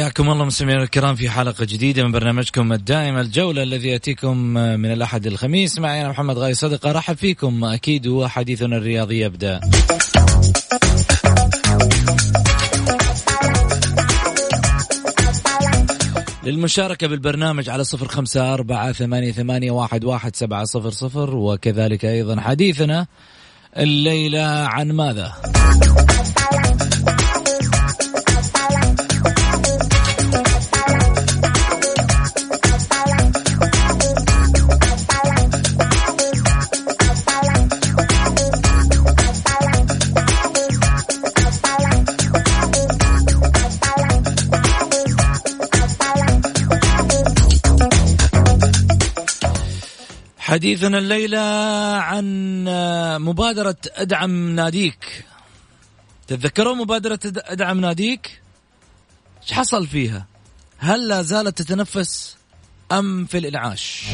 حياكم الله مستمعينا الكرام في حلقة جديدة من برنامجكم الدائم الجولة الذي يأتيكم من الأحد الخميس. معي أنا محمد غاي صدقة. رحب فيكم. أكيد وحديثنا الرياضي يبدأ. للمشاركة بالبرنامج على صفر خمسة أربعة ثمانية, ثمانية واحد, واحد سبعة صفر صفر. وكذلك أيضا حديثنا الليلة عن ماذا؟ حديثنا الليلة عن مبادرة أدعم ناديك. تتذكرون مبادرة أدعم ناديك؟ إيش حصل فيها؟ هل لا زالت تتنفس أم في الإنعاش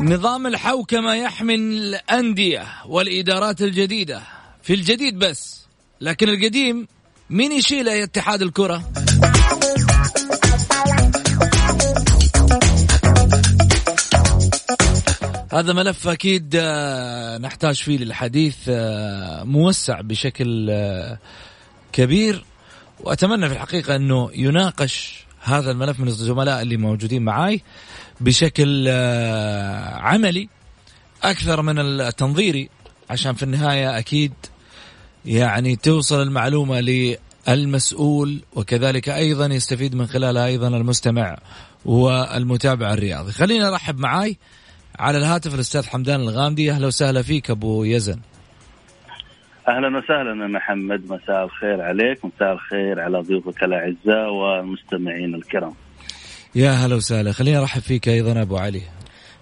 نظام الحوكمة يحمي الأندية والإدارات الجديدة. في الجديد بس لكن القديم مين يشيله اتحاد الكرة؟ هذا ملف أكيد آه، نحتاج فيه للحديث آه، موسع بشكل آه، كبير. وأتمنى في الحقيقة أنه يناقش هذا الملف من الزملاء اللي موجودين معاي بشكل عملي أكثر من التنظيري عشان في النهاية أكيد يعني توصل المعلومة للمسؤول وكذلك أيضا يستفيد من خلالها أيضا المستمع والمتابع الرياضي. خلينا نرحب معاي على الهاتف الأستاذ حمدان الغامدي. أهلا وسهلا فيك أبو يزن. أهلا وسهلا محمد. مساء الخير عليك مساء الخير على ضيوفك الأعزاء والمستمعين الكرام. يا هلا وسهلا. خليني أرحب فيك أيضا أبو علي.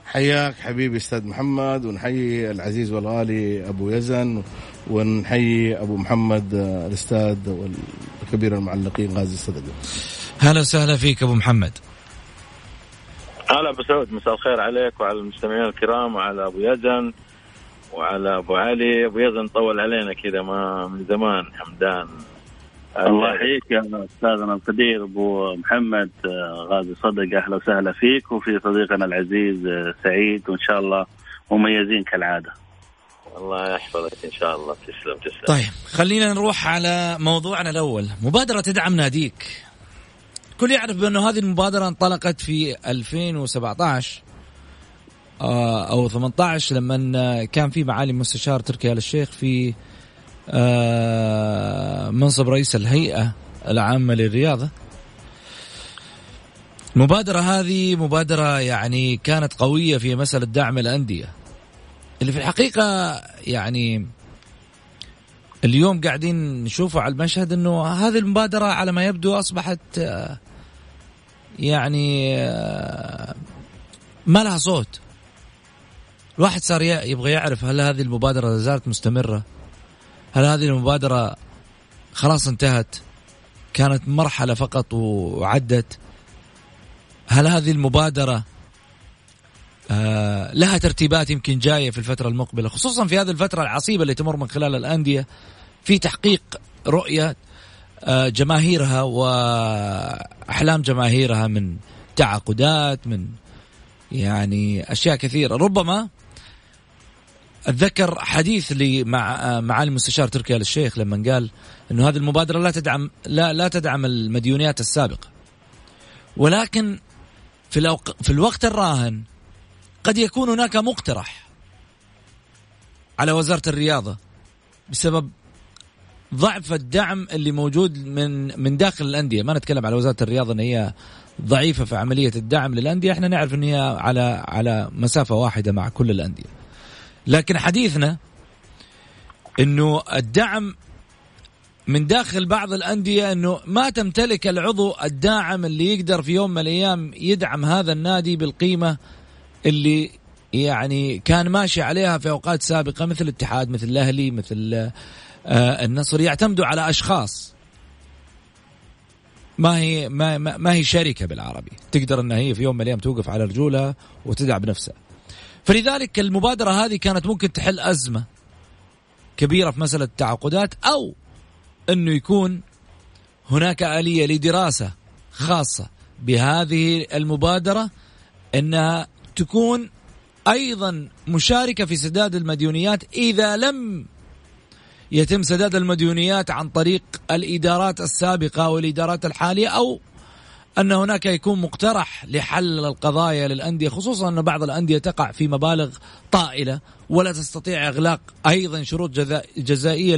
حياك حبيبي أستاذ محمد ونحيي العزيز والغالي أبو يزن ونحيي أبو محمد الأستاذ والكبير المعلقين غازي الصدقة. هلا وسهلا فيك أبو محمد. هلا أبو سعود مساء الخير عليك وعلى المستمعين الكرام وعلى أبو يزن وعلى أبو علي. أبو يزن طول علينا كذا ما من زمان حمدان. الله يحييك يا أستاذنا القدير أبو محمد. آه، غازي صدق أهلا وسهلا فيك وفي صديقنا العزيز آه، سعيد. وإن شاء الله مميزين كالعادة. الله يحفظك إن شاء الله. تسلم تسلم. طيب خلينا نروح على موضوعنا الأول. مبادرة تدعم ناديك. الكل يعرف بأنه هذه المبادرة انطلقت في 2017 آه، أو 18 لما كان في معالي مستشار تركي آل الشيخ في آه، منصب رئيس الهيئة العامة للرياضة. المبادرة هذه مبادرة يعني كانت قوية في مسألة دعم الأندية اللي في الحقيقة يعني اليوم قاعدين نشوفه على المشهد إنه هذه المبادرة على ما يبدو أصبحت آه، يعني آه، ما لها صوت. الواحد صار يبغى يعرف هل هذه المبادرة زالت مستمرة؟ هل هذه المبادرة خلاص انتهت؟ كانت مرحلة فقط وعدت؟ هل هذه المبادرة آه لها ترتيبات يمكن جاية في الفترة المقبلة؟ خصوصا في هذه الفترة العصيبة اللي تمر من خلال الأندية في تحقيق رؤية جماهيرها وأحلام جماهيرها من تعاقدات من يعني أشياء كثيرة ربما أتذكر حديث لي مع معالي المستشار تركي آل الشيخ لما قال إنه هذه المبادرة لا تدعم لا لا تدعم المديونيات السابقة ولكن في. في الوقت الراهن قد يكون هناك مقترح على وزارة الرياضة بسبب ضعف الدعم اللي موجود من من داخل الأندية. ما نتكلم على وزارة الرياضة إن هي ضعيفة في عملية الدعم للأندية. إحنا نعرف إن هي على على مسافة واحدة مع كل الأندية. لكن حديثنا إنه الدعم من داخل بعض الأندية إنه ما تمتلك العضو الداعم اللي يقدر في يوم من الأيام يدعم هذا النادي بالقيمة اللي يعني كان ماشي عليها في أوقات سابقة مثل الاتحاد مثل الأهلي مثل النصر يعتمدوا على أشخاص. ما هي ما, ما هي شركة بالعربي. تقدر إنها هي في يوم من الأيام توقف على رجولها وتدعم نفسها. فلذلك المبادرة هذه كانت ممكن تحل أزمة كبيرة في مسألة التعاقدات أو إنه يكون هناك آلية لدراسة خاصة بهذه المبادرة إنها تكون أيضا مشاركة في سداد المديونيات إذا لم يتم سداد المديونيات عن طريق الإدارات السابقة والإدارات الحالية أو أن هناك يكون مقترح لحل القضايا للأندية خصوصا أن بعض الأندية تقع في مبالغ طائلة ولا تستطيع إغلاق أيضا شروط جزائية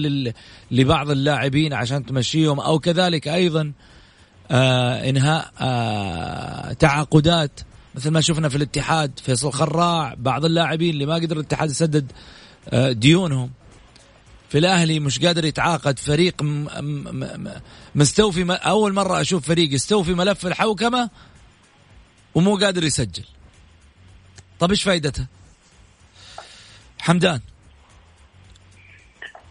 لبعض اللاعبين عشان تمشيهم أو كذلك أيضا آه إنهاء آه تعاقدات. مثل ما شفنا في الاتحاد فيصل خراع بعض اللاعبين اللي ما قدر الاتحاد يسدد آه ديونهم. في الأهلي مش قادر يتعاقد. فريق مستوفي أول مرة أشوف فريق يستوفي ملف الحوكمة ومو قادر يسجل. طب إيش فائدتها حمدان.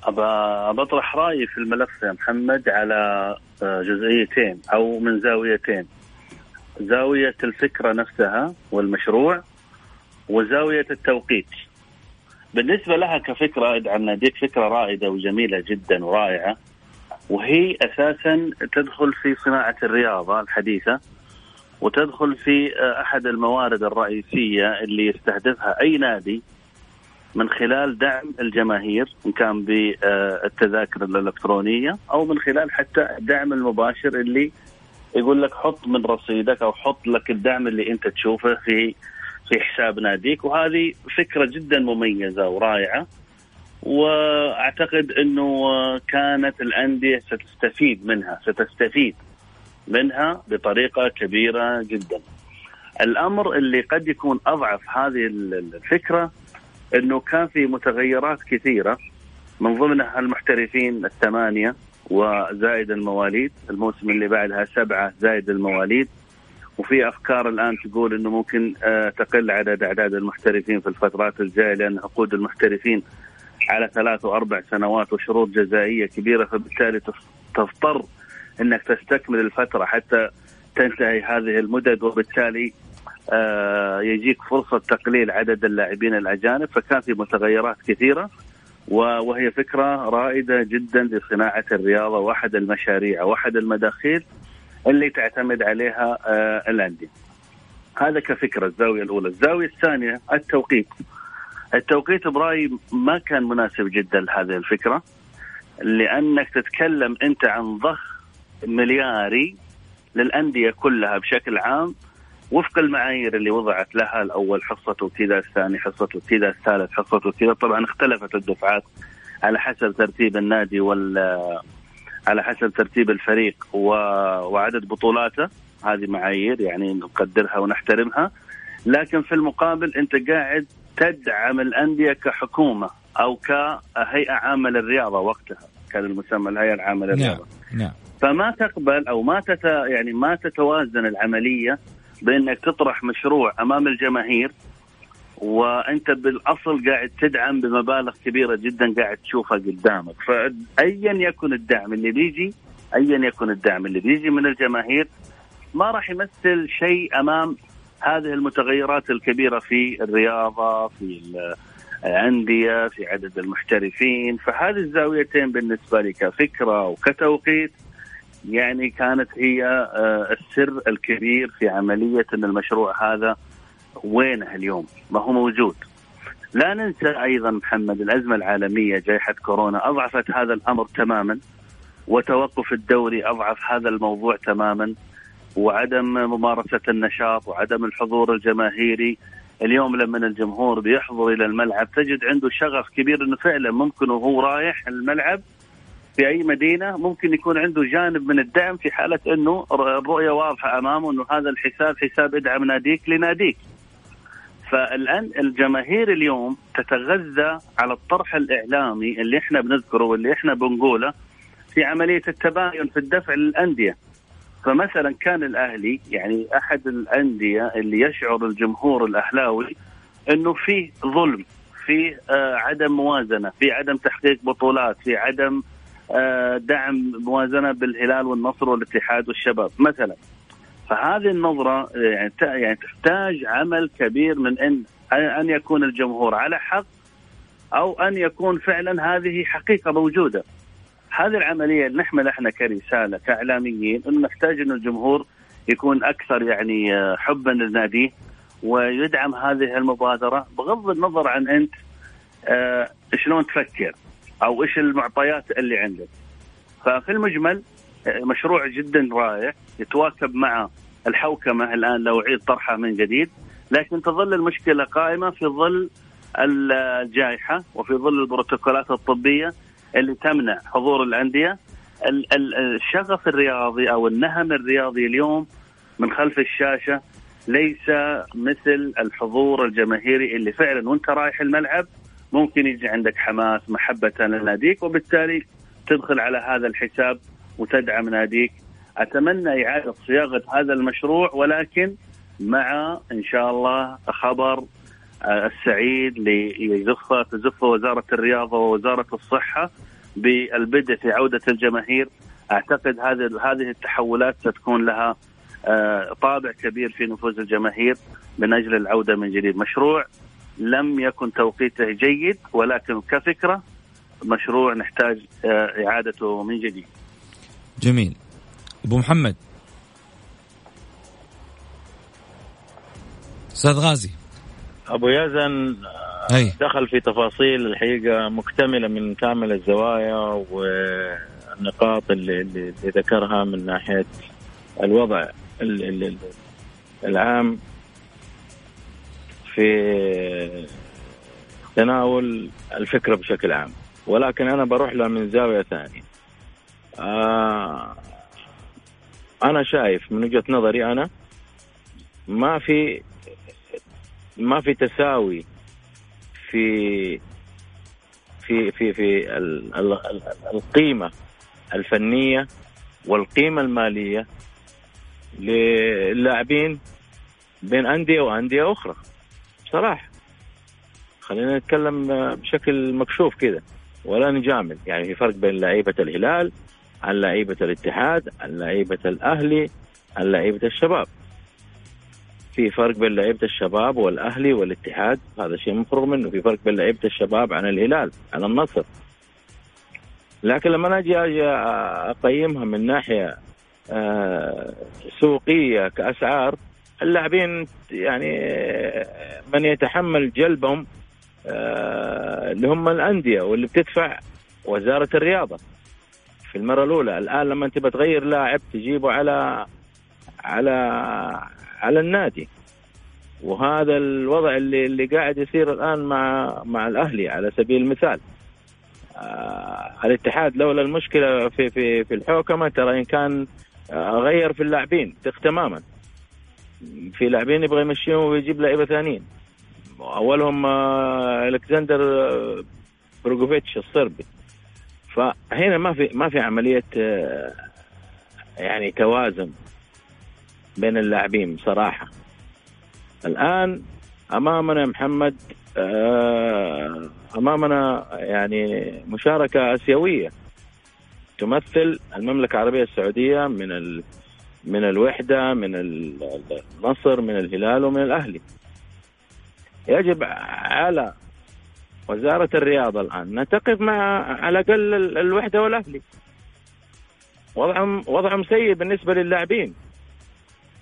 ابى بطرح رأيي في الملف يا محمد على آه، جزئيتين أو من زاويتين. زاوية الفكرة نفسها والمشروع وزاوية التوقيت. بالنسبة لها كفكرة ادعم ناديك فكرة رائدة وجميلة جدا ورائعة وهي أساسا تدخل في صناعة الرياضة الحديثة وتدخل في أحد الموارد الرئيسية اللي يستهدفها أي نادي من خلال دعم الجماهير إن كان بالتذاكر الإلكترونية أو من خلال حتى الدعم المباشر اللي يقول لك حط من رصيدك أو حط لك الدعم اللي أنت تشوفه في في حساب ناديك وهذه فكرة جدا مميزة ورائعة وأعتقد إنه كانت الأندية ستستفيد منها ستستفيد منها بطريقة كبيرة جدا. الأمر اللي قد يكون أضعف هذه الفكرة إنه كان في متغيرات كثيرة من ضمنها المحترفين الثمانية وزائد المواليد الموسم اللي بعدها سبعة زائد المواليد وفي أفكار الآن تقول إنه ممكن آه، تقل عدد أعداد المحترفين في الفترات الجاية لأن عقود المحترفين على ثلاث وأربع سنوات وشروط جزائية كبيرة فبالتالي تضطر إنك تستكمل الفترة حتى تنتهي هذه المدد وبالتالي آه، يجيك فرصة تقليل عدد اللاعبين الأجانب فكان في متغيرات كثيرة وهي فكرة رائدة جدا لصناعة الرياضة واحد المشاريع واحد المداخيل اللي تعتمد عليها آه، الأندية. هذا كفكرة الزاوية الأولى، الزاوية الثانية التوقيت. التوقيت برأيي ما كان مناسب جدا لهذه الفكرة لأنك تتكلم أنت عن ضخ ملياري للأندية كلها بشكل عام وفق المعايير اللي وضعت لها الأول حصته كذا الثاني حصته كذا الثالث حصته كذا طبعا اختلفت الدفعات على حسب ترتيب النادي وال على حسب ترتيب الفريق وعدد بطولاته هذه معايير يعني نقدرها ونحترمها لكن في المقابل أنت قاعد تدعم الأندية كحكومة أو كهيئة عامة للرياضة وقتها كان المسمى الهيئة العامة للرياضة نعم. نعم. فما تقبل أو ما تت يعني ما تتوازن العملية بأنك تطرح مشروع أمام الجماهير وأنت بالأصل قاعد تدعم بمبالغ كبيرة جدا قاعد تشوفها قدامك. فايا يكن الدعم اللي بيجي ايا يكن الدعم اللي بيجي من الجماهير ما راح يمثل شيء أمام هذه المتغيرات الكبيرة في الرياضة في الأندية في عدد المحترفين. فهذه الزاويتين بالنسبة لي كفكرة وكتوقيت يعني كانت هي آه، السر الكبير في عملية إن المشروع هذا وينه اليوم؟ ما هو موجود. لا ننسى أيضا محمد الأزمة العالمية جائحة كورونا أضعفت هذا الأمر تماما وتوقف الدوري أضعف هذا الموضوع تماما وعدم ممارسة النشاط وعدم الحضور الجماهيري اليوم لما الجمهور بيحضر إلى الملعب تجد عنده شغف كبير إنه فعلا ممكن وهو رايح الملعب في أي مدينة ممكن يكون عنده جانب من الدعم في حالة إنه الرؤية واضحة أمامه إنه هذا الحساب حساب ادعم ناديك لناديك. فالآن الجماهير اليوم تتغذى على الطرح الإعلامي اللي إحنا بنذكره واللي إحنا بنقوله في عملية التباين في الدفع للأندية. فمثلا كان الأهلي يعني أحد الأندية اللي يشعر الجمهور الأهلاوي إنه في ظلم في آه عدم موازنة في عدم تحقيق بطولات في عدم آه دعم موازنة بالهلال والنصر والاتحاد والشباب مثلا فهذه النظرة يعني يعني تحتاج عمل كبير من ان ان يكون الجمهور على حق أو أن يكون فعلا هذه حقيقة موجودة هذه العملية نحمل إحنا كرسالة كإعلاميين إنه نحتاج إنه الجمهور يكون أكثر يعني آه، حبا لناديه ويدعم هذه المبادرة بغض النظر عن أنت آه شلون تفكر أو إيش المعطيات اللي عندك. ففي المجمل آه، مشروع جدا رائع يتواكب مع الحوكمة الآن لو اعيد طرحها من جديد لكن تظل المشكلة قائمة في ظل الجائحة وفي ظل البروتوكولات الطبية اللي تمنع حضور الأندية. الشغف الرياضي أو النهم الرياضي اليوم من خلف الشاشة ليس مثل الحضور الجماهيري اللي فعلا وأنت رايح الملعب ممكن يجي عندك حماس محبة لناديك وبالتالي تدخل على هذا الحساب وتدعم ناديك. أتمنى إعادة صياغة هذا المشروع ولكن مع إن شاء الله خبر السعيد ليزفه تزفه وزارة الرياضة ووزارة الصحة بالبدء في عودة الجماهير. أعتقد هذه هذه التحولات ستكون لها آه، طابع كبير في نفوذ الجماهير من أجل العودة من جديد، مشروع لم يكن توقيته جيد ولكن كفكرة مشروع نحتاج آه، إعادته من جديد. جميل. أبو محمد. أستاذ غازي. أبو يزن أي. دخل في تفاصيل الحقيقة مكتملة من كامل الزوايا والنقاط اللي, اللي ذكرها من ناحية الوضع العام في تناول الفكرة بشكل عام ولكن أنا بروح لها من زاوية ثانية آه أنا شايف من وجهة نظري أنا ما في ما في تساوي في في في في القيمة الفنية والقيمة المالية للاعبين بين أندية وأندية أخرى. بصراحة خلينا نتكلم بشكل مكشوف كذا ولا نجامل. يعني في فرق بين لعيبة الهلال عن لعيبه الاتحاد عن لعيبه الأهلي عن لعيبه الشباب. في فرق بين لعيبة الشباب والأهلي والاتحاد هذا شيء مفروغ منه. في فرق بين لعيبة الشباب عن الهلال عن النصر. لكن لما أجي أجي أقيمها من ناحية آه، سوقية كأسعار اللاعبين يعني من يتحمل جلبهم آه، اللي هم الأندية واللي بتدفع وزارة الرياضة. في المرة الأولى. الآن لما أنت بتغير لاعب تجيبه على على على النادي. وهذا الوضع اللي اللي قاعد يصير الآن مع مع الأهلي على سبيل المثال. آه الاتحاد لولا المشكلة في في في الحوكمة ترى إن كان آه غير في اللاعبين تماما. في لاعبين يبغى يمشيهم ويجيب لعيبة ثانيين. أولهم آه ألكسندر آه بروجوفيتش الصربي. فهنا ما في ما في عملية آه يعني توازن بين اللاعبين بصراحة. الآن أمامنا محمد آه، أمامنا يعني مشاركة آسيوية تمثل المملكة العربية السعودية من ال... من الوحدة من النصر من الهلال ومن الأهلي. يجب على وزارة الرياضه الآن. ان تقف مع على الأقل الوحدة والأهلي. وضعهم وضعهم سيء بالنسبة للاعبين.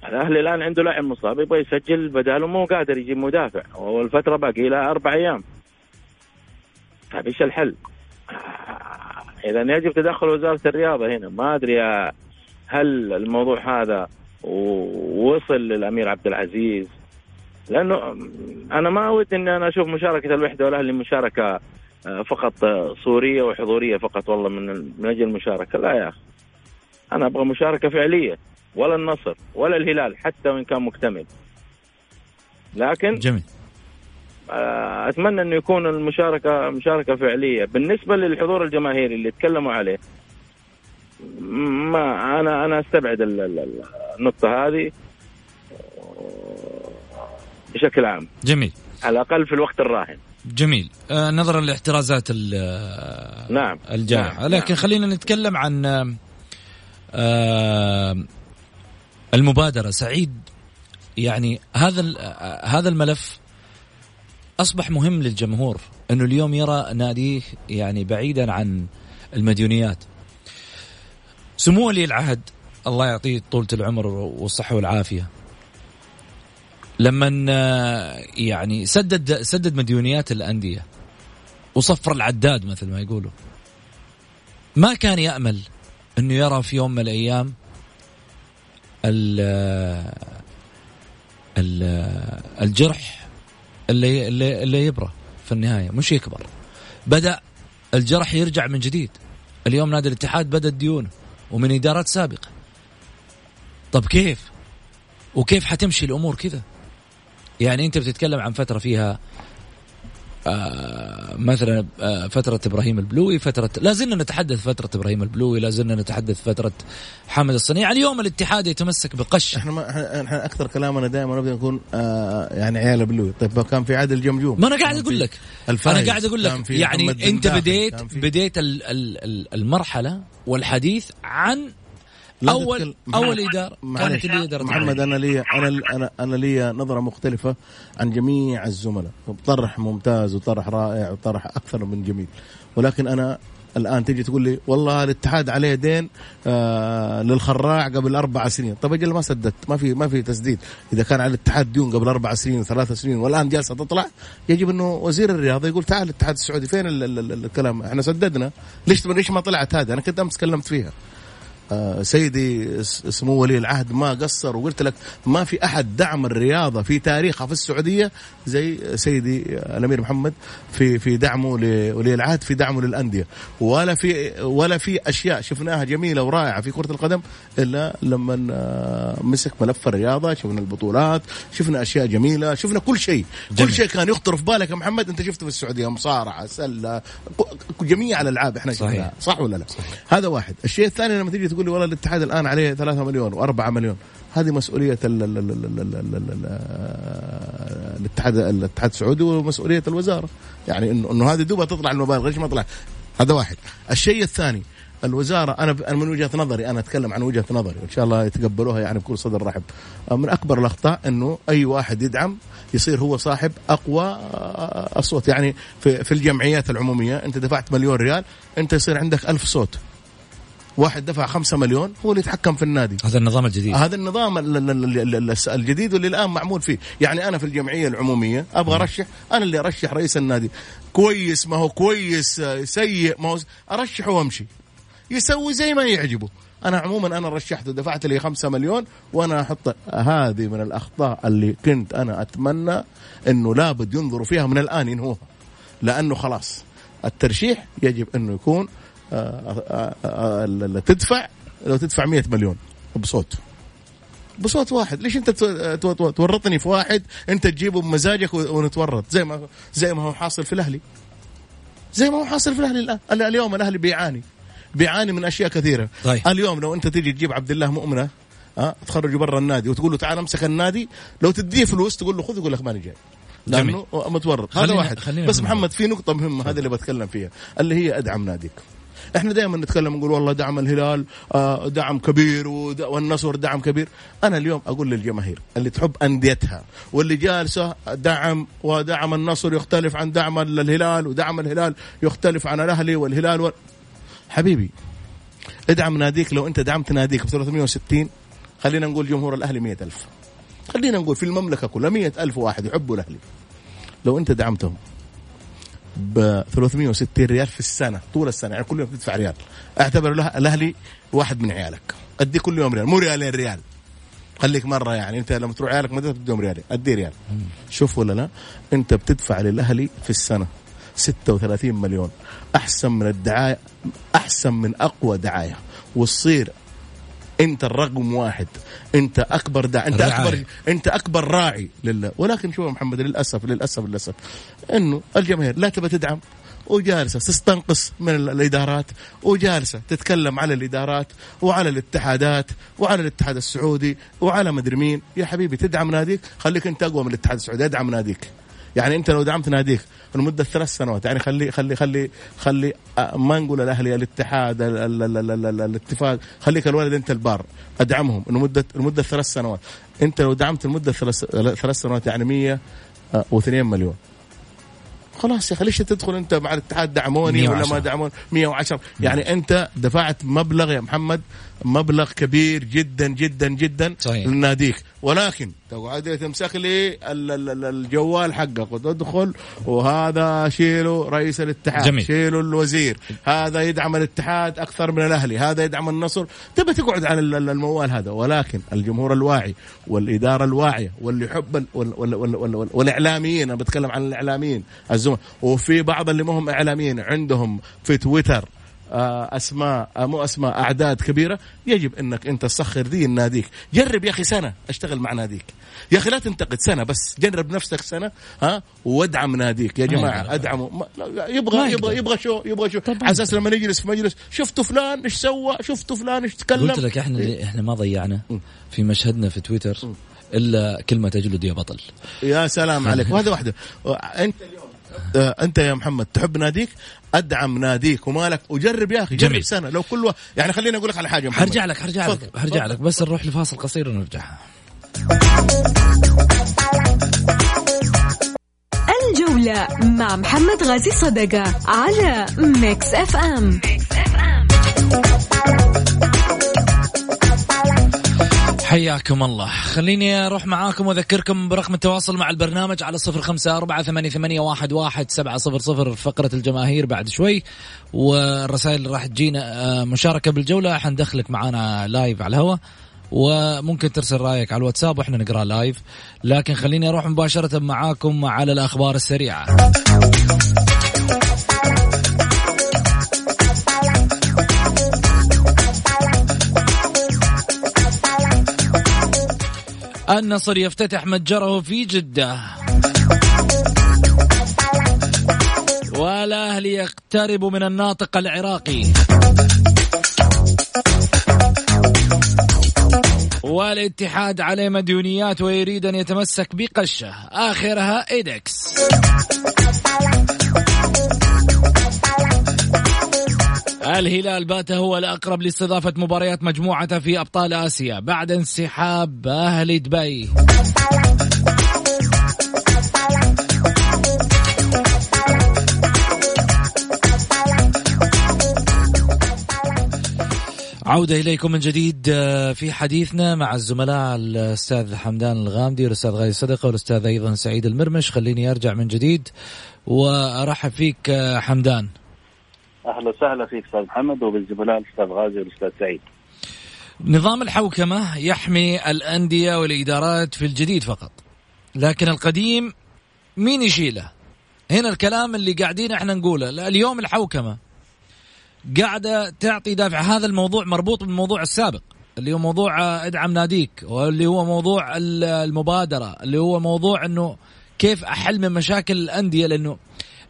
الأهلي الآن عنده لاعب مصاب يبغى يسجل بداله مو قادر يجيب مدافع. والفترة باقي لها أربع أيام. طيب إيش الحل؟ آه، إذا يجب تدخل وزارة الرياضة هنا. ما أدري آه، هل الموضوع هذا وصل للأمير عبد العزيز؟ لأنه أنا ما أود إني أنا أشوف مشاركة الوحدة والأهلي مشاركة آه، فقط صورية وحضورية فقط. والله من من أجل المشاركة. لا يا أخي. أنا أبغى مشاركة فعلية ولا النصر ولا الهلال حتى وإن كان مكتمل. لكن جميل. آه، أتمنى إنه يكون المشاركة مشاركة فعلية. بالنسبة للحضور الجماهيري اللي تكلموا عليه ما أنا أنا أستبعد النقطة هذه. بشكل عام. جميل. على الأقل في الوقت الراهن. جميل. آه نظرا لاحترازات نعم. الجائحه نعم. لكن خلينا نتكلم عن آه المبادرة. سعيد يعني هذا هذا الملف أصبح مهم للجمهور إنه اليوم يرى ناديه يعني بعيدا عن المديونيات. سمو ولي العهد. الله يعطيه طولة العمر والصحة والعافية. لما يعني سدد سدد مديونيات الأندية وصفر العداد مثل ما يقولوا. ما كان يأمل أنه يرى في يوم من الأيام الجرح اللي اللي اللي يبرى في النهاية مش يكبر. بدأ الجرح يرجع من جديد. اليوم نادي الاتحاد بدأ ديونه ومن إدارات سابقة. طب كيف؟ وكيف حتمشي الأمور كذا؟ يعني انت بتتكلم عن فترة فيها آه مثلا آه فترة إبراهيم البلوي فترة لا زلنا نتحدث فترة إبراهيم البلوي لا زلنا نتحدث فترة حامد الصنيع اليوم الاتحاد يتمسك بقش. إحنا ما إحنا أكثر كلامنا دائما نبدا نكون آه يعني عيال البلوي طيب كان في عادل جمجوم ما أنا قاعد أقول لك. أنا قاعد أقول لك. يعني أنت بديت بديت المرحلة والحديث عن اول أول إدارة كانت اللي إدارة محمد أنا لي أنا أنا أنا لي نظرة مختلفة عن جميع الزملاء. طرح ممتاز وطرح رائع وطرح أكثر من جميل. ولكن أنا الآن تجي تقول لي والله الاتحاد عليه دين آه للخراع قبل أربع سنين. طب أجل ما سددت. ما في ما في تسديد. إذا كان على الاتحاد ديون قبل أربع سنين وثلاث سنين والآن جالسة تطلع يجب إنه وزير الرياضه يقول تعال الاتحاد السعودي فين الكلام؟ إحنا سددنا. ليش ليش ما طلعت هذه؟ أنا كنت أمس تكلمت فيها. سيدي سمو ولي العهد ما قصر وقلت لك ما في أحد دعم الرياضة في تاريخها في السعودية زي سيدي الأمير محمد في في دعمه لولي العهد في دعمه للأندية. ولا في ولا في أشياء شفناها جميلة ورائعة في كرة القدم إلا لما آه، مسك ملف الرياضة شفنا البطولات شفنا أشياء جميلة شفنا كل شيء. كل شيء كان يخطر في بالك يا محمد أنت شفته في السعودية مصارعة سلة جميع الألعاب إحنا شفناها صح ولا لا؟ صحيح. هذا واحد. الشيء الثاني لما تيجي تقول لي والله الاتحاد الآن عليه 3 مليون و4 مليون. هذه مسؤولية الاتحاد الاتحاد السعودي ومسؤولية الوزارة. يعني انه إنه هذه دوبها تطلع المبالغ. ليش ما طلع؟ هذا واحد. الشيء الثاني الوزارة أنا من وجهة نظري أنا أتكلم عن وجهة نظري وإن شاء الله يتقبلوها يعني بكل صدر رحب. من أكبر الأخطاء إنه أي واحد يدعم يصير هو صاحب أقوى أصوات. يعني في, في الجمعيات العمومية أنت دفعت مليون ريال أنت يصير عندك ألف صوت. واحد دفع خمسة مليون هو اللي يتحكم في النادي. هذا النظام الجديد. هذا النظام الجديد واللي الآن معمول فيه. يعني أنا في الجمعية العمومية أبغى أرشح أنا اللي أرشح رئيس النادي. كويس ما هو كويس سيء ما هو أرشحه وأمشي. يسوي زي ما يعجبه. أنا عموما أنا رشحته دفعت لي خمسة مليون وأنا أحط هذه من الأخطاء اللي كنت أنا أتمنى إنه لابد ينظروا فيها من الآن ينهوها. لأنه خلاص الترشيح يجب إنه يكون تدفع لو تدفع 100 مليون بصوت. بصوت واحد. ليش انت تورطني في واحد انت تجيبه بمزاجك ونتورط. زي ما زي ما هو حاصل في الأهلي. زي ما هو حاصل في الأهلي الآن. اليوم الأهلي بيعاني. بيعاني من أشياء كثيرة. طيب. اليوم لو انت تيجي تجيب عبد الله مؤمنة ها تخرجه برا النادي وتقول له تعال امسك النادي لو تديه فلوس تقول له خذ يقول لك ماني جاي. لأنه متورط. هذا واحد. بس محمد في نقطة مهمة هذه اللي بتكلم فيها. اللي هي أدعم ناديك. إحنا دائما نتكلم نقول والله دعم الهلال آه، دعم كبير والنصر دعم كبير. أنا اليوم أقول للجماهير اللي تحب أنديتها واللي جالسة دعم ودعم النصر يختلف عن دعم الهلال ودعم الهلال يختلف عن الأهلي والهلال و... حبيبي ادعم ناديك لو أنت دعمت ناديك ب 360 خلينا نقول جمهور الأهلي 100000 خلينا نقول في المملكة كلها 100000 واحد يحبوا الأهلي. لو أنت دعمتهم ب 360 ريال في السنة طول السنة يعني كل يوم تدفع ريال. أعتبر الاهلي واحد من عيالك. ادي كل يوم ريال مو ريالين ريال. خليك مرة يعني أنت لما تروح عيالك مدرسه تديهم ريال ادي ريال. شوف ولا لا أنت بتدفع للأهلي في السنة 36 مليون. أحسن من الدعاية أحسن من أقوى دعاية. وتصير انت الرقم واحد. انت اكبر داع انت الرعاية. اكبر انت اكبر راعي لله. ولكن شوف يا محمد للاسف للاسف للأسف إنه الجماهير لا تبى تدعم وجالسة تستنقص من ال- الإدارات وجالسة تتكلم على الإدارات وعلى الاتحادات وعلى الاتحاد السعودي وعلى مدري مين. يا حبيبي تدعم ناديك خليك انت أقوى من الاتحاد السعودي أدعم ناديك. يعني انت لو دعمت ناديك لمدة ثلاث سنوات يعني خلي خلي خلي خلي آه، ما نقول الأهلي الاتحاد ال- ال- ال- ال- ال- الاتفاق خليك الولد انت البار أدعمهم لمده لمدة ثلاث سنوات. انت لو دعمت لمدة ثلاث ثلاث سنوات يعني 102 مليون. خلاص يا أخي ليش تدخل انت مع الاتحاد دعموني ولا 110. ما دعمون؟ 110 يعني انت دفعت مبلغ يا محمد مبلغ كبير جدا جدا جدا صحيح. لناديك ولكن تقعد تمسك لي ال- ال- ال- الجوال حقك وتدخل وهذا شيله رئيس الاتحاد جميل. شيله الوزير هذا يدعم الاتحاد أكثر من الأهلي هذا يدعم النصر تبى تقعد على ال- ال- الموال هذا ولكن الجمهور الواعي والإدارة الواعية واللي يحب ال- وال وال وال وال وال والإعلاميين أنا بتكلم عن الإعلاميين الزملاء وفي بعض اللي ما هم إعلاميين عندهم في تويتر أسماء آه، مو أسماء أعداد كبيرة. يجب إنك أنت تسخر ذي ناديك جرب يا أخي سنة أشتغل مع ناديك. يا أخي لا تنتقد سنة بس جرب نفسك سنة ها وادعم ناديك. يا ما جماعة يقدر. ادعموا ما لا، يبغى. يبغى يبغى شو يبغى شو. على أساس لما نجلس في مجلس شفتوا فلان إيش سوى؟ شفتوا فلان إيش تكلم؟ قلت لك إحنا إحنا ما ضيعنا في مشهدنا في تويتر إلا كلمة اجلد يا بطل. يا سلام عليك. وهذا واحدة. أنت اليوم آه، أنت يا محمد تحب ناديك أدعم ناديك ومالك وجرب يا أخي جرب جميل. سنة لو كل و... يعني خليني أقول لك على حاجة يا محمد. حرجع لك حرجع لك تفضل. لك بس نروح لفاصل قصير ونرجع الجولة مع محمد غازي صدقة على ميكس FM حياكم الله. خليني أروح معاكم وأذكركم برقم التواصل مع البرنامج على صفر خمسة أربعة ثمانية, واحد, واحد سبعة صفر صفر. فقرة الجماهير بعد شوي. والرسائل اللي راح تجينا آه، مشاركة بالجولة. حندخلك معانا live على الهواء. وممكن ترسل رأيك على الواتساب وإحنا نقرأ live لكن خليني أروح مباشرة معاكم على الأخبار السريعة. النصر يفتتح متجره في جدة. والأهلي يقترب من الناطق العراقي. والاتحاد عليه مديونيات ويريد أن يتمسك بقشة. آخرها إيدكس. الهلال بات هو الأقرب لاستضافة مباريات مجموعة في أبطال آسيا بعد انسحاب أهل دبي. عودة إليكم من جديد آه، في حديثنا مع الزملاء الأستاذ حمدان الغامدي والأستاذ غاي صدقة والأستاذ أيضا سعيد المرمش. خليني أرجع من جديد وأرحب فيك آه، حمدان. أهلا وسهلا فيك أستاذ محمد وبالزملاء الأستاذ غازي والأستاذ سعيد. نظام الحوكمة يحمي الأندية والإدارات في الجديد فقط لكن القديم مين يشيله هنا الكلام اللي قاعدين إحنا نقوله اليوم الحوكمة قاعدة تعطي دافع هذا الموضوع مربوط بالموضوع السابق اللي هو موضوع أدعم ناديك واللي هو موضوع ال- المبادرة اللي هو موضوع إنه كيف أحل من مشاكل الأندية لأنه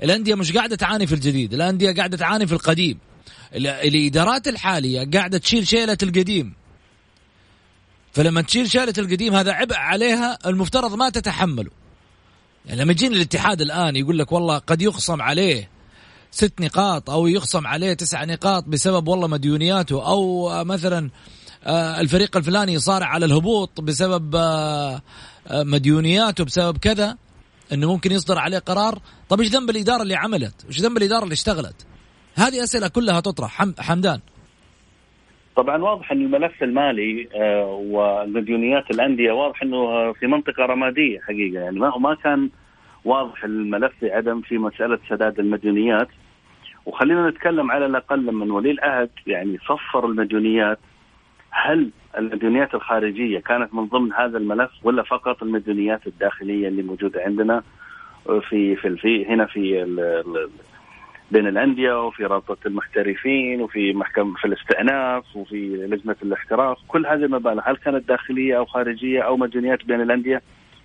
الأندية مش قاعدة تعاني في الجديد الأندية قاعدة تعاني في القديم. ال- الإدارات الحالية قاعدة تشيل شيلة القديم. فلما تشيل شيلة القديم هذا عبء عليها المفترض ما تتحمله. يعني لما يجيني الاتحاد الآن يقول لك والله قد يخصم عليه ست نقاط أو يخصم عليه تسع نقاط بسبب والله مديونياته آه، مثلا آه، الفريق الفلاني صار على الهبوط بسبب آه، آه، مديونياته بسبب كذا. إنه ممكن يصدر عليه قرار. طب إيش ذنب الإدارة اللي عملت؟ إيش ذنب الإدارة اللي اشتغلت؟ هذه أسئلة كلها تطرح. حم- حمدان. طبعا واضح إن الملف المالي آه، ومديونيات الأندية واضح إنه في منطقة رمادية حقيقة. يعني ما كان واضح الملف في عدم في مسألة سداد المديونيات وخلينا نتكلم على الأقل من ولي العهد يعني صفر المديونيات هل المديونيات الخارجية كانت من ضمن هذا الملف ولا فقط المديونيات الداخلية اللي موجودة عندنا في في, في هنا في بين الأندية وفي رابطة المحترفين وفي محكمه في الاستئناف وفي لجنة الاحتراف، كل هذه المبالغ هل كانت داخلية أو خارجية أو مديونيات بين الأندية؟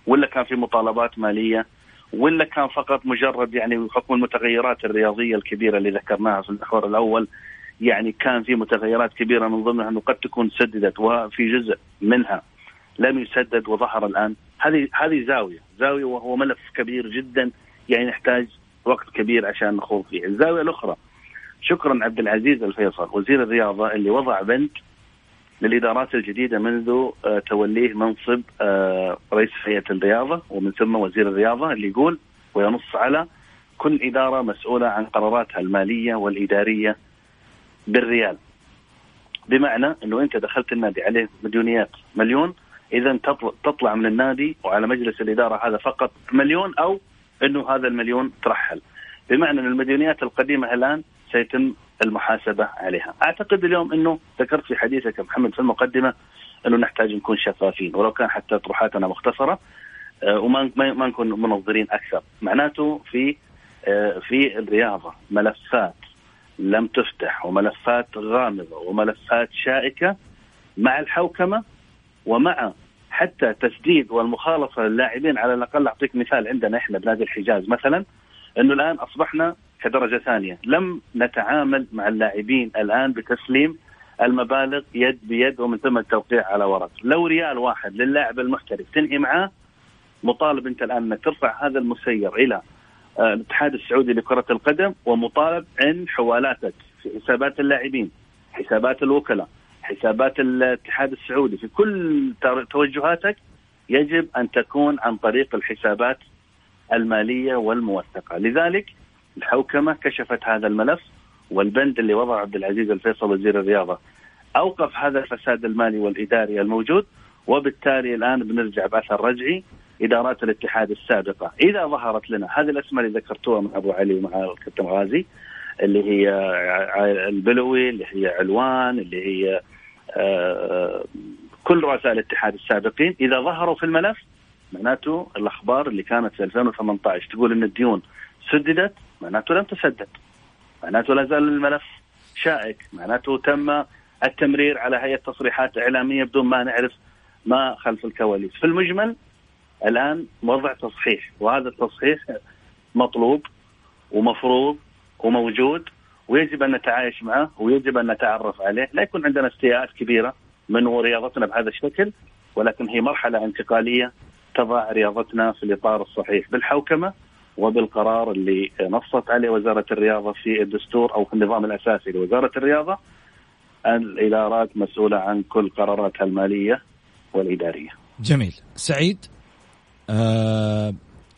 ولا كان في مطالبات مالية؟ ولا كان فقط مجرد يعني حكم المتغيرات الرياضية الكبيرة اللي ذكرناها في المحور الأول يعني كان في متغيرات كبيرة من ضمنها أنه قد تكون سددت وفي جزء منها لم يسدد وظهر الآن. هذه هذه زاوية. زاوية وهو ملف كبير جدا يعني يحتاج وقت كبير عشان نخوض فيه. الزاوية الأخرى. شكرا عبد العزيز الفيصل وزير الرياضة اللي وضع بند للإدارات الجديدة منذ آه، توليه منصب آه، رئيس هيئة الرياضة ومن ثم وزير الرياضة اللي يقول وينص على كل إدارة مسؤولة عن قراراتها المالية والإدارية بالريال. بمعنى إنه أنت دخلت النادي عليه مديونيات مليون اذا تطلع من النادي وعلى مجلس الإدارة هذا فقط مليون أو إنه هذا المليون ترحل. بمعنى إن المديونيات القديمة الآن سيتم المحاسبة عليها. أعتقد اليوم إنه ذكرت في حديثك محمد في المقدمة إنه نحتاج نكون شفافين ولو كان حتى طروحاتنا مختصرة آه، وما ما نكون منظرين أكثر، معناته في آه، في الرياضة ملفات لم تفتح وملفات غامضة وملفات شائكة مع الحوكمة ومع حتى تسديد والمخالصه للاعبين على الأقل أعطيك مثال عندنا إحنا بنادي الحجاز مثلا إنه الآن أصبحنا كدرجه ثانية، لم نتعامل مع اللاعبين الآن بتسليم المبالغ يد بيد ومن ثم التوقيع على ورق، لو ريال واحد للاعب المحترف تنهي معاه مطالب أنت الآن انك ترفع هذا المسير إلى الاتحاد السعودي لكرة القدم ومطالب ان حوالاتك في حسابات اللاعبين، حسابات الوكلاء، حسابات الاتحاد السعودي. في كل توجهاتك يجب أن تكون عن طريق الحسابات المالية والموثقة، لذلك الحوكمة كشفت هذا الملف والبند اللي وضع عبد العزيز الفيصل وزير الرياضة أوقف هذا الفساد المالي والإداري الموجود وبالتالي الآن بنرجع بأثر رجعي إدارات الاتحاد السابقة، إذا ظهرت لنا هذه الأسماء اللي ذكرتوها مع أبو علي ومع الكابتن غازي اللي هي البلوي اللي هي علوان اللي هي آه، كل رؤساء الاتحاد السابقين. إذا ظهروا في الملف معناته الأخبار اللي كانت في 2018 تقول إن الديون سددت معناته لم تسدد. معناته لا زال الملف شائك. معناته تم التمرير على هيئة تصريحات إعلامية بدون ما نعرف ما خلف الكواليس. في المجمل الآن وضع تصحيح وهذا التصحيح مطلوب ومفروض وموجود ويجب أن نتعايش معه ويجب أن نتعرف عليه، لا يكون عندنا استياءات كبيرة من رياضتنا بهذا الشكل ولكن هي مرحلة انتقالية تضع رياضتنا في الإطار الصحيح بالحوكمة وبالقرار اللي نصت عليه وزارة الرياضة في الدستور أو في النظام الأساسي لوزارة الرياضة. الإدارات مسؤولة عن كل قراراتها المالية والإدارية. جميل، سعيد؟ آه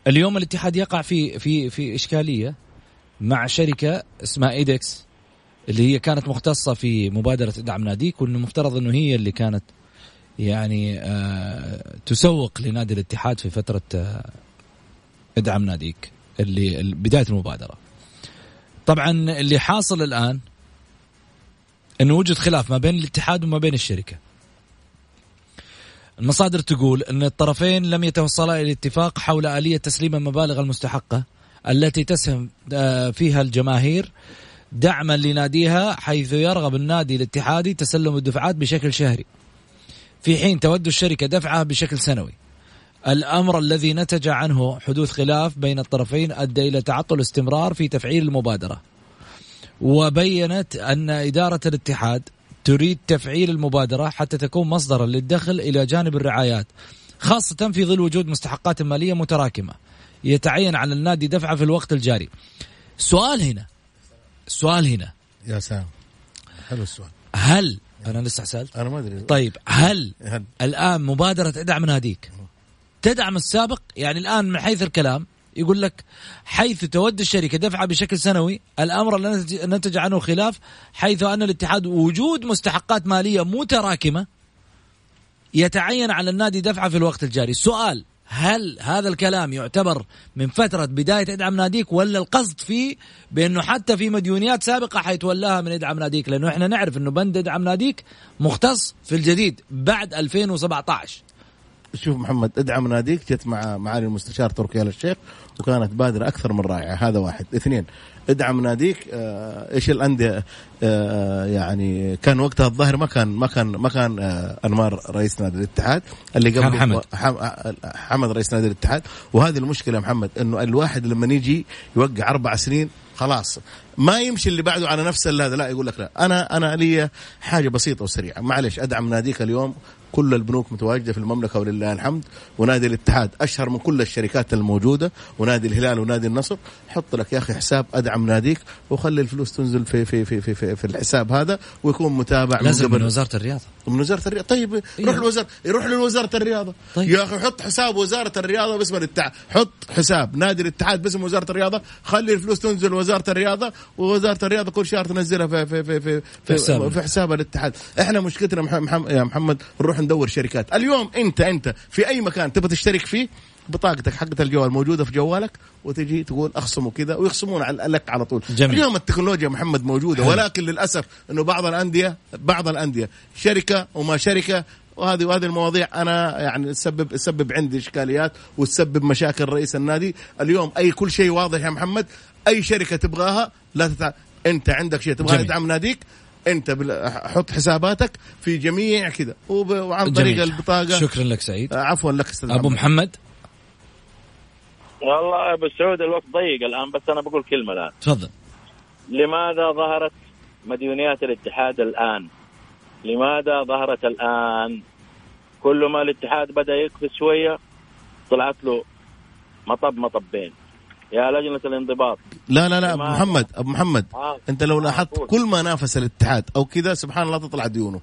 اليوم الاتحاد يقع في في في إشكالية مع شركة اسمها ايدكس اللي هي كانت مختصة في مبادرة ادعم ناديك وانه مفترض إنه هي اللي كانت يعني آه تسوق لنادي الاتحاد في فترة آه ادعم ناديك اللي بداية المبادرة. طبعا اللي حاصل الآن إنه وجد خلاف ما بين الاتحاد وما بين الشركة. المصادر تقول إن الطرفين لم يتوصلا إلى اتفاق حول آلية تسليم المبالغ المستحقة التي تسهم آه، فيها الجماهير دعما لناديها حيث يرغب النادي الاتحادي تسلم الدفعات بشكل شهري. في حين تود الشركة دفعها بشكل سنوي. الأمر الذي نتج عنه حدوث خلاف بين الطرفين أدى إلى تعطل استمرار في تفعيل المبادرة. وبينت أن إدارة الاتحاد تريد تفعيل المبادرة حتى تكون مصدرا للدخل إلى جانب الرعايات خاصة في ظل وجود مستحقات مالية متراكمة يتعين على النادي دفعة في الوقت الجاري. السؤال هنا السؤال هنا. يا سلام. حلو السؤال. هل أنا لسه سألت. أنا ما أدري. طيب هل, هل؟ الآن مبادرة ادعم ناديك؟ تدعم السابق؟ يعني الآن من حيث الكلام يقول لك حيث تود الشركة دفعة بشكل سنوي الأمر الذي نتج عنه خلاف حيث أن الاتحاد وجود مستحقات مالية متراكمة يتعين على النادي دفعة في الوقت الجاري. السؤال هل هذا الكلام يعتبر من فترة بداية إدعم ناديك ولا القصد فيه بأنه حتى في مديونيات سابقة حيتولاها من إدعم ناديك؟ لأنه إحنا نعرف أنه بند إدعم ناديك مختص في الجديد بعد 2017 شوف محمد إدعم ناديك جت مع معالي المستشار تركي آل الشيخ وكانت بادرة أكثر من رائعة. هذا واحد. اثنين ادعم ناديك. آه إيش الأندية؟ آه يعني كان وقتها الظاهر ما كان ما كان ما كان آه أنمار رئيس نادي الاتحاد. اللي قبل حمد. حم- حمد رئيس نادي الاتحاد. وهذه المشكلة يا محمد إنه الواحد لما يجي يوقع أربع سنين خلاص ما يمشي اللي بعده على نفس هذا. لا يقول لك لا. أنا أنا لي حاجة بسيطة وسريعة. معلش أدعم ناديك اليوم. كل البنوك متواجدة في المملكة ولله الحمد ونادي الاتحاد أشهر من كل الشركات الموجودة ونادي الهلال ونادي النصر. حط لك يا أخي حساب أدعم ناديك وخلي الفلوس تنزل في في في في, في, في الحساب هذا ويكون متابع لازم قبل- من وزارة الرياضة. من وزارة الرياضة. طيب يروح لوزاره يروح لوزارة الرياضة. طيب. يا أخي حط حساب وزارة الرياضة باسم الاتحاد. حط حساب. نادي الاتحاد باسم وزارة الرياضة. خلي الفلوس تنزل وزارة الرياضة ووزارة الرياضة كل شهر تنزلها في في في في, في حساب. في, في حساب الاتحاد. إحنا مشكلتنا مح- مح- يا محمد نروح ندور شركات اليوم انت انت في أي مكان تبغى تشترك فيه بطاقتك حقت الجوال موجودة في جوالك وتجي تقول أخصموا كذا ويخصمون على لك على طول جميل. اليوم التكنولوجيا محمد موجودة حلو. ولكن للأسف إنه بعض الأندية بعض الأندية شركة وما شركة وهذه وهذه المواضيع أنا يعني تسبب تسبب عندي إشكاليات وتسبب مشاكل رئيس النادي اليوم أي كل شيء واضح يا محمد أي شركة تبغاها لا تتع... أنت عندك شيء تبغى. تدعم ناديك انت. حط حساباتك في جميع كذا وب... وعن طريق. البطاقة شكرا لك سعيد آه، عفوا لك أستاذ أبو محمد والله يا أبو سعود الوقت ضيق الآن بس أنا بقول كلمة الآن تفضل لماذا ظهرت مديونيات الاتحاد الآن؟ لماذا ظهرت الآن؟ كل ما الاتحاد بدأ يقفز شوية طلعت له مطب مطبين يا لجنة الانضباط لا لا لا أبو محمد أبو محمد آه. أنت لو لاحظت. كل ما نافس الاتحاد أو كذا سبحان الله تطلع ديونه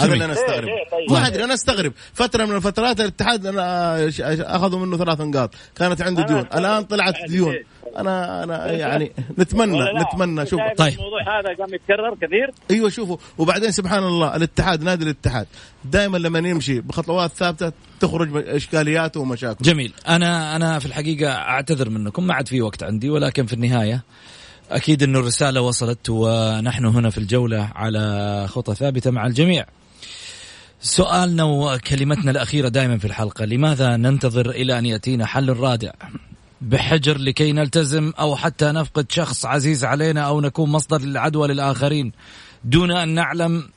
هذا جميل. اللي أنا استغرب ليه- ليه طيب؟ ما أدري أنا أستغرب. فترة من الفترات الاتحاد أنا ش- أخذوا منه ثلاث نقاط. كانت عنده ديون. الآن طلعت يعني ديون؟ أنا أنا يعني نتمنى؟ نتمنى شوف طيب. الموضوع هذا قام يتكرر كثير؟ أيوه شوفوا. وبعدين سبحان الله الاتحاد نادي الاتحاد دائما لما يمشي بخطوات ثابتة تخرج إشكالياته ومشاكل جميل. أنا أنا في الحقيقة أعتذر منكم. ما عاد في وقت عندي ولكن في النهاية أكيد إنه الرسالة وصلت ونحن هنا في الجولة على خطى ثابتة مع الجميع. سؤالنا وكلمتنا الأخيرة دائما في الحلقة. لماذا ننتظر إلى أن يأتينا حل رادع؟ بحجر لكي نلتزم أو حتى نفقد شخص عزيز علينا أو نكون مصدر للعدوى للآخرين؟ دون أن نعلم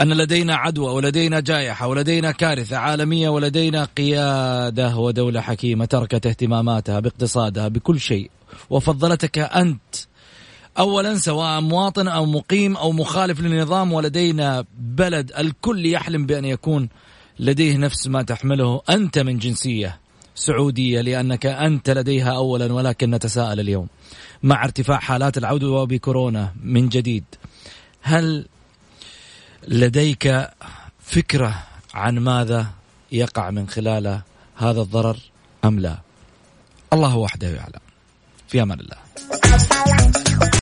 أن لدينا عدوى ولدينا جائحة ولدينا كارثة عالمية ولدينا قيادة ودولة حكيمة تركت اهتماماتها باقتصادها بكل شيء. وفضلتك أنت أولا سواء مواطن أو مقيم أو مخالف للنظام ولدينا بلد الكل يحلم بأن يكون لديه نفس ما تحمله أنت من جنسية سعودية لأنك أنت لديها أولا ولكن نتساءل اليوم مع ارتفاع حالات العدوى بكورونا من جديد. هل لديك فكرة عن ماذا يقع من خلال هذا الضرر أم لا؟ الله وحده يعلم. في أمان الله.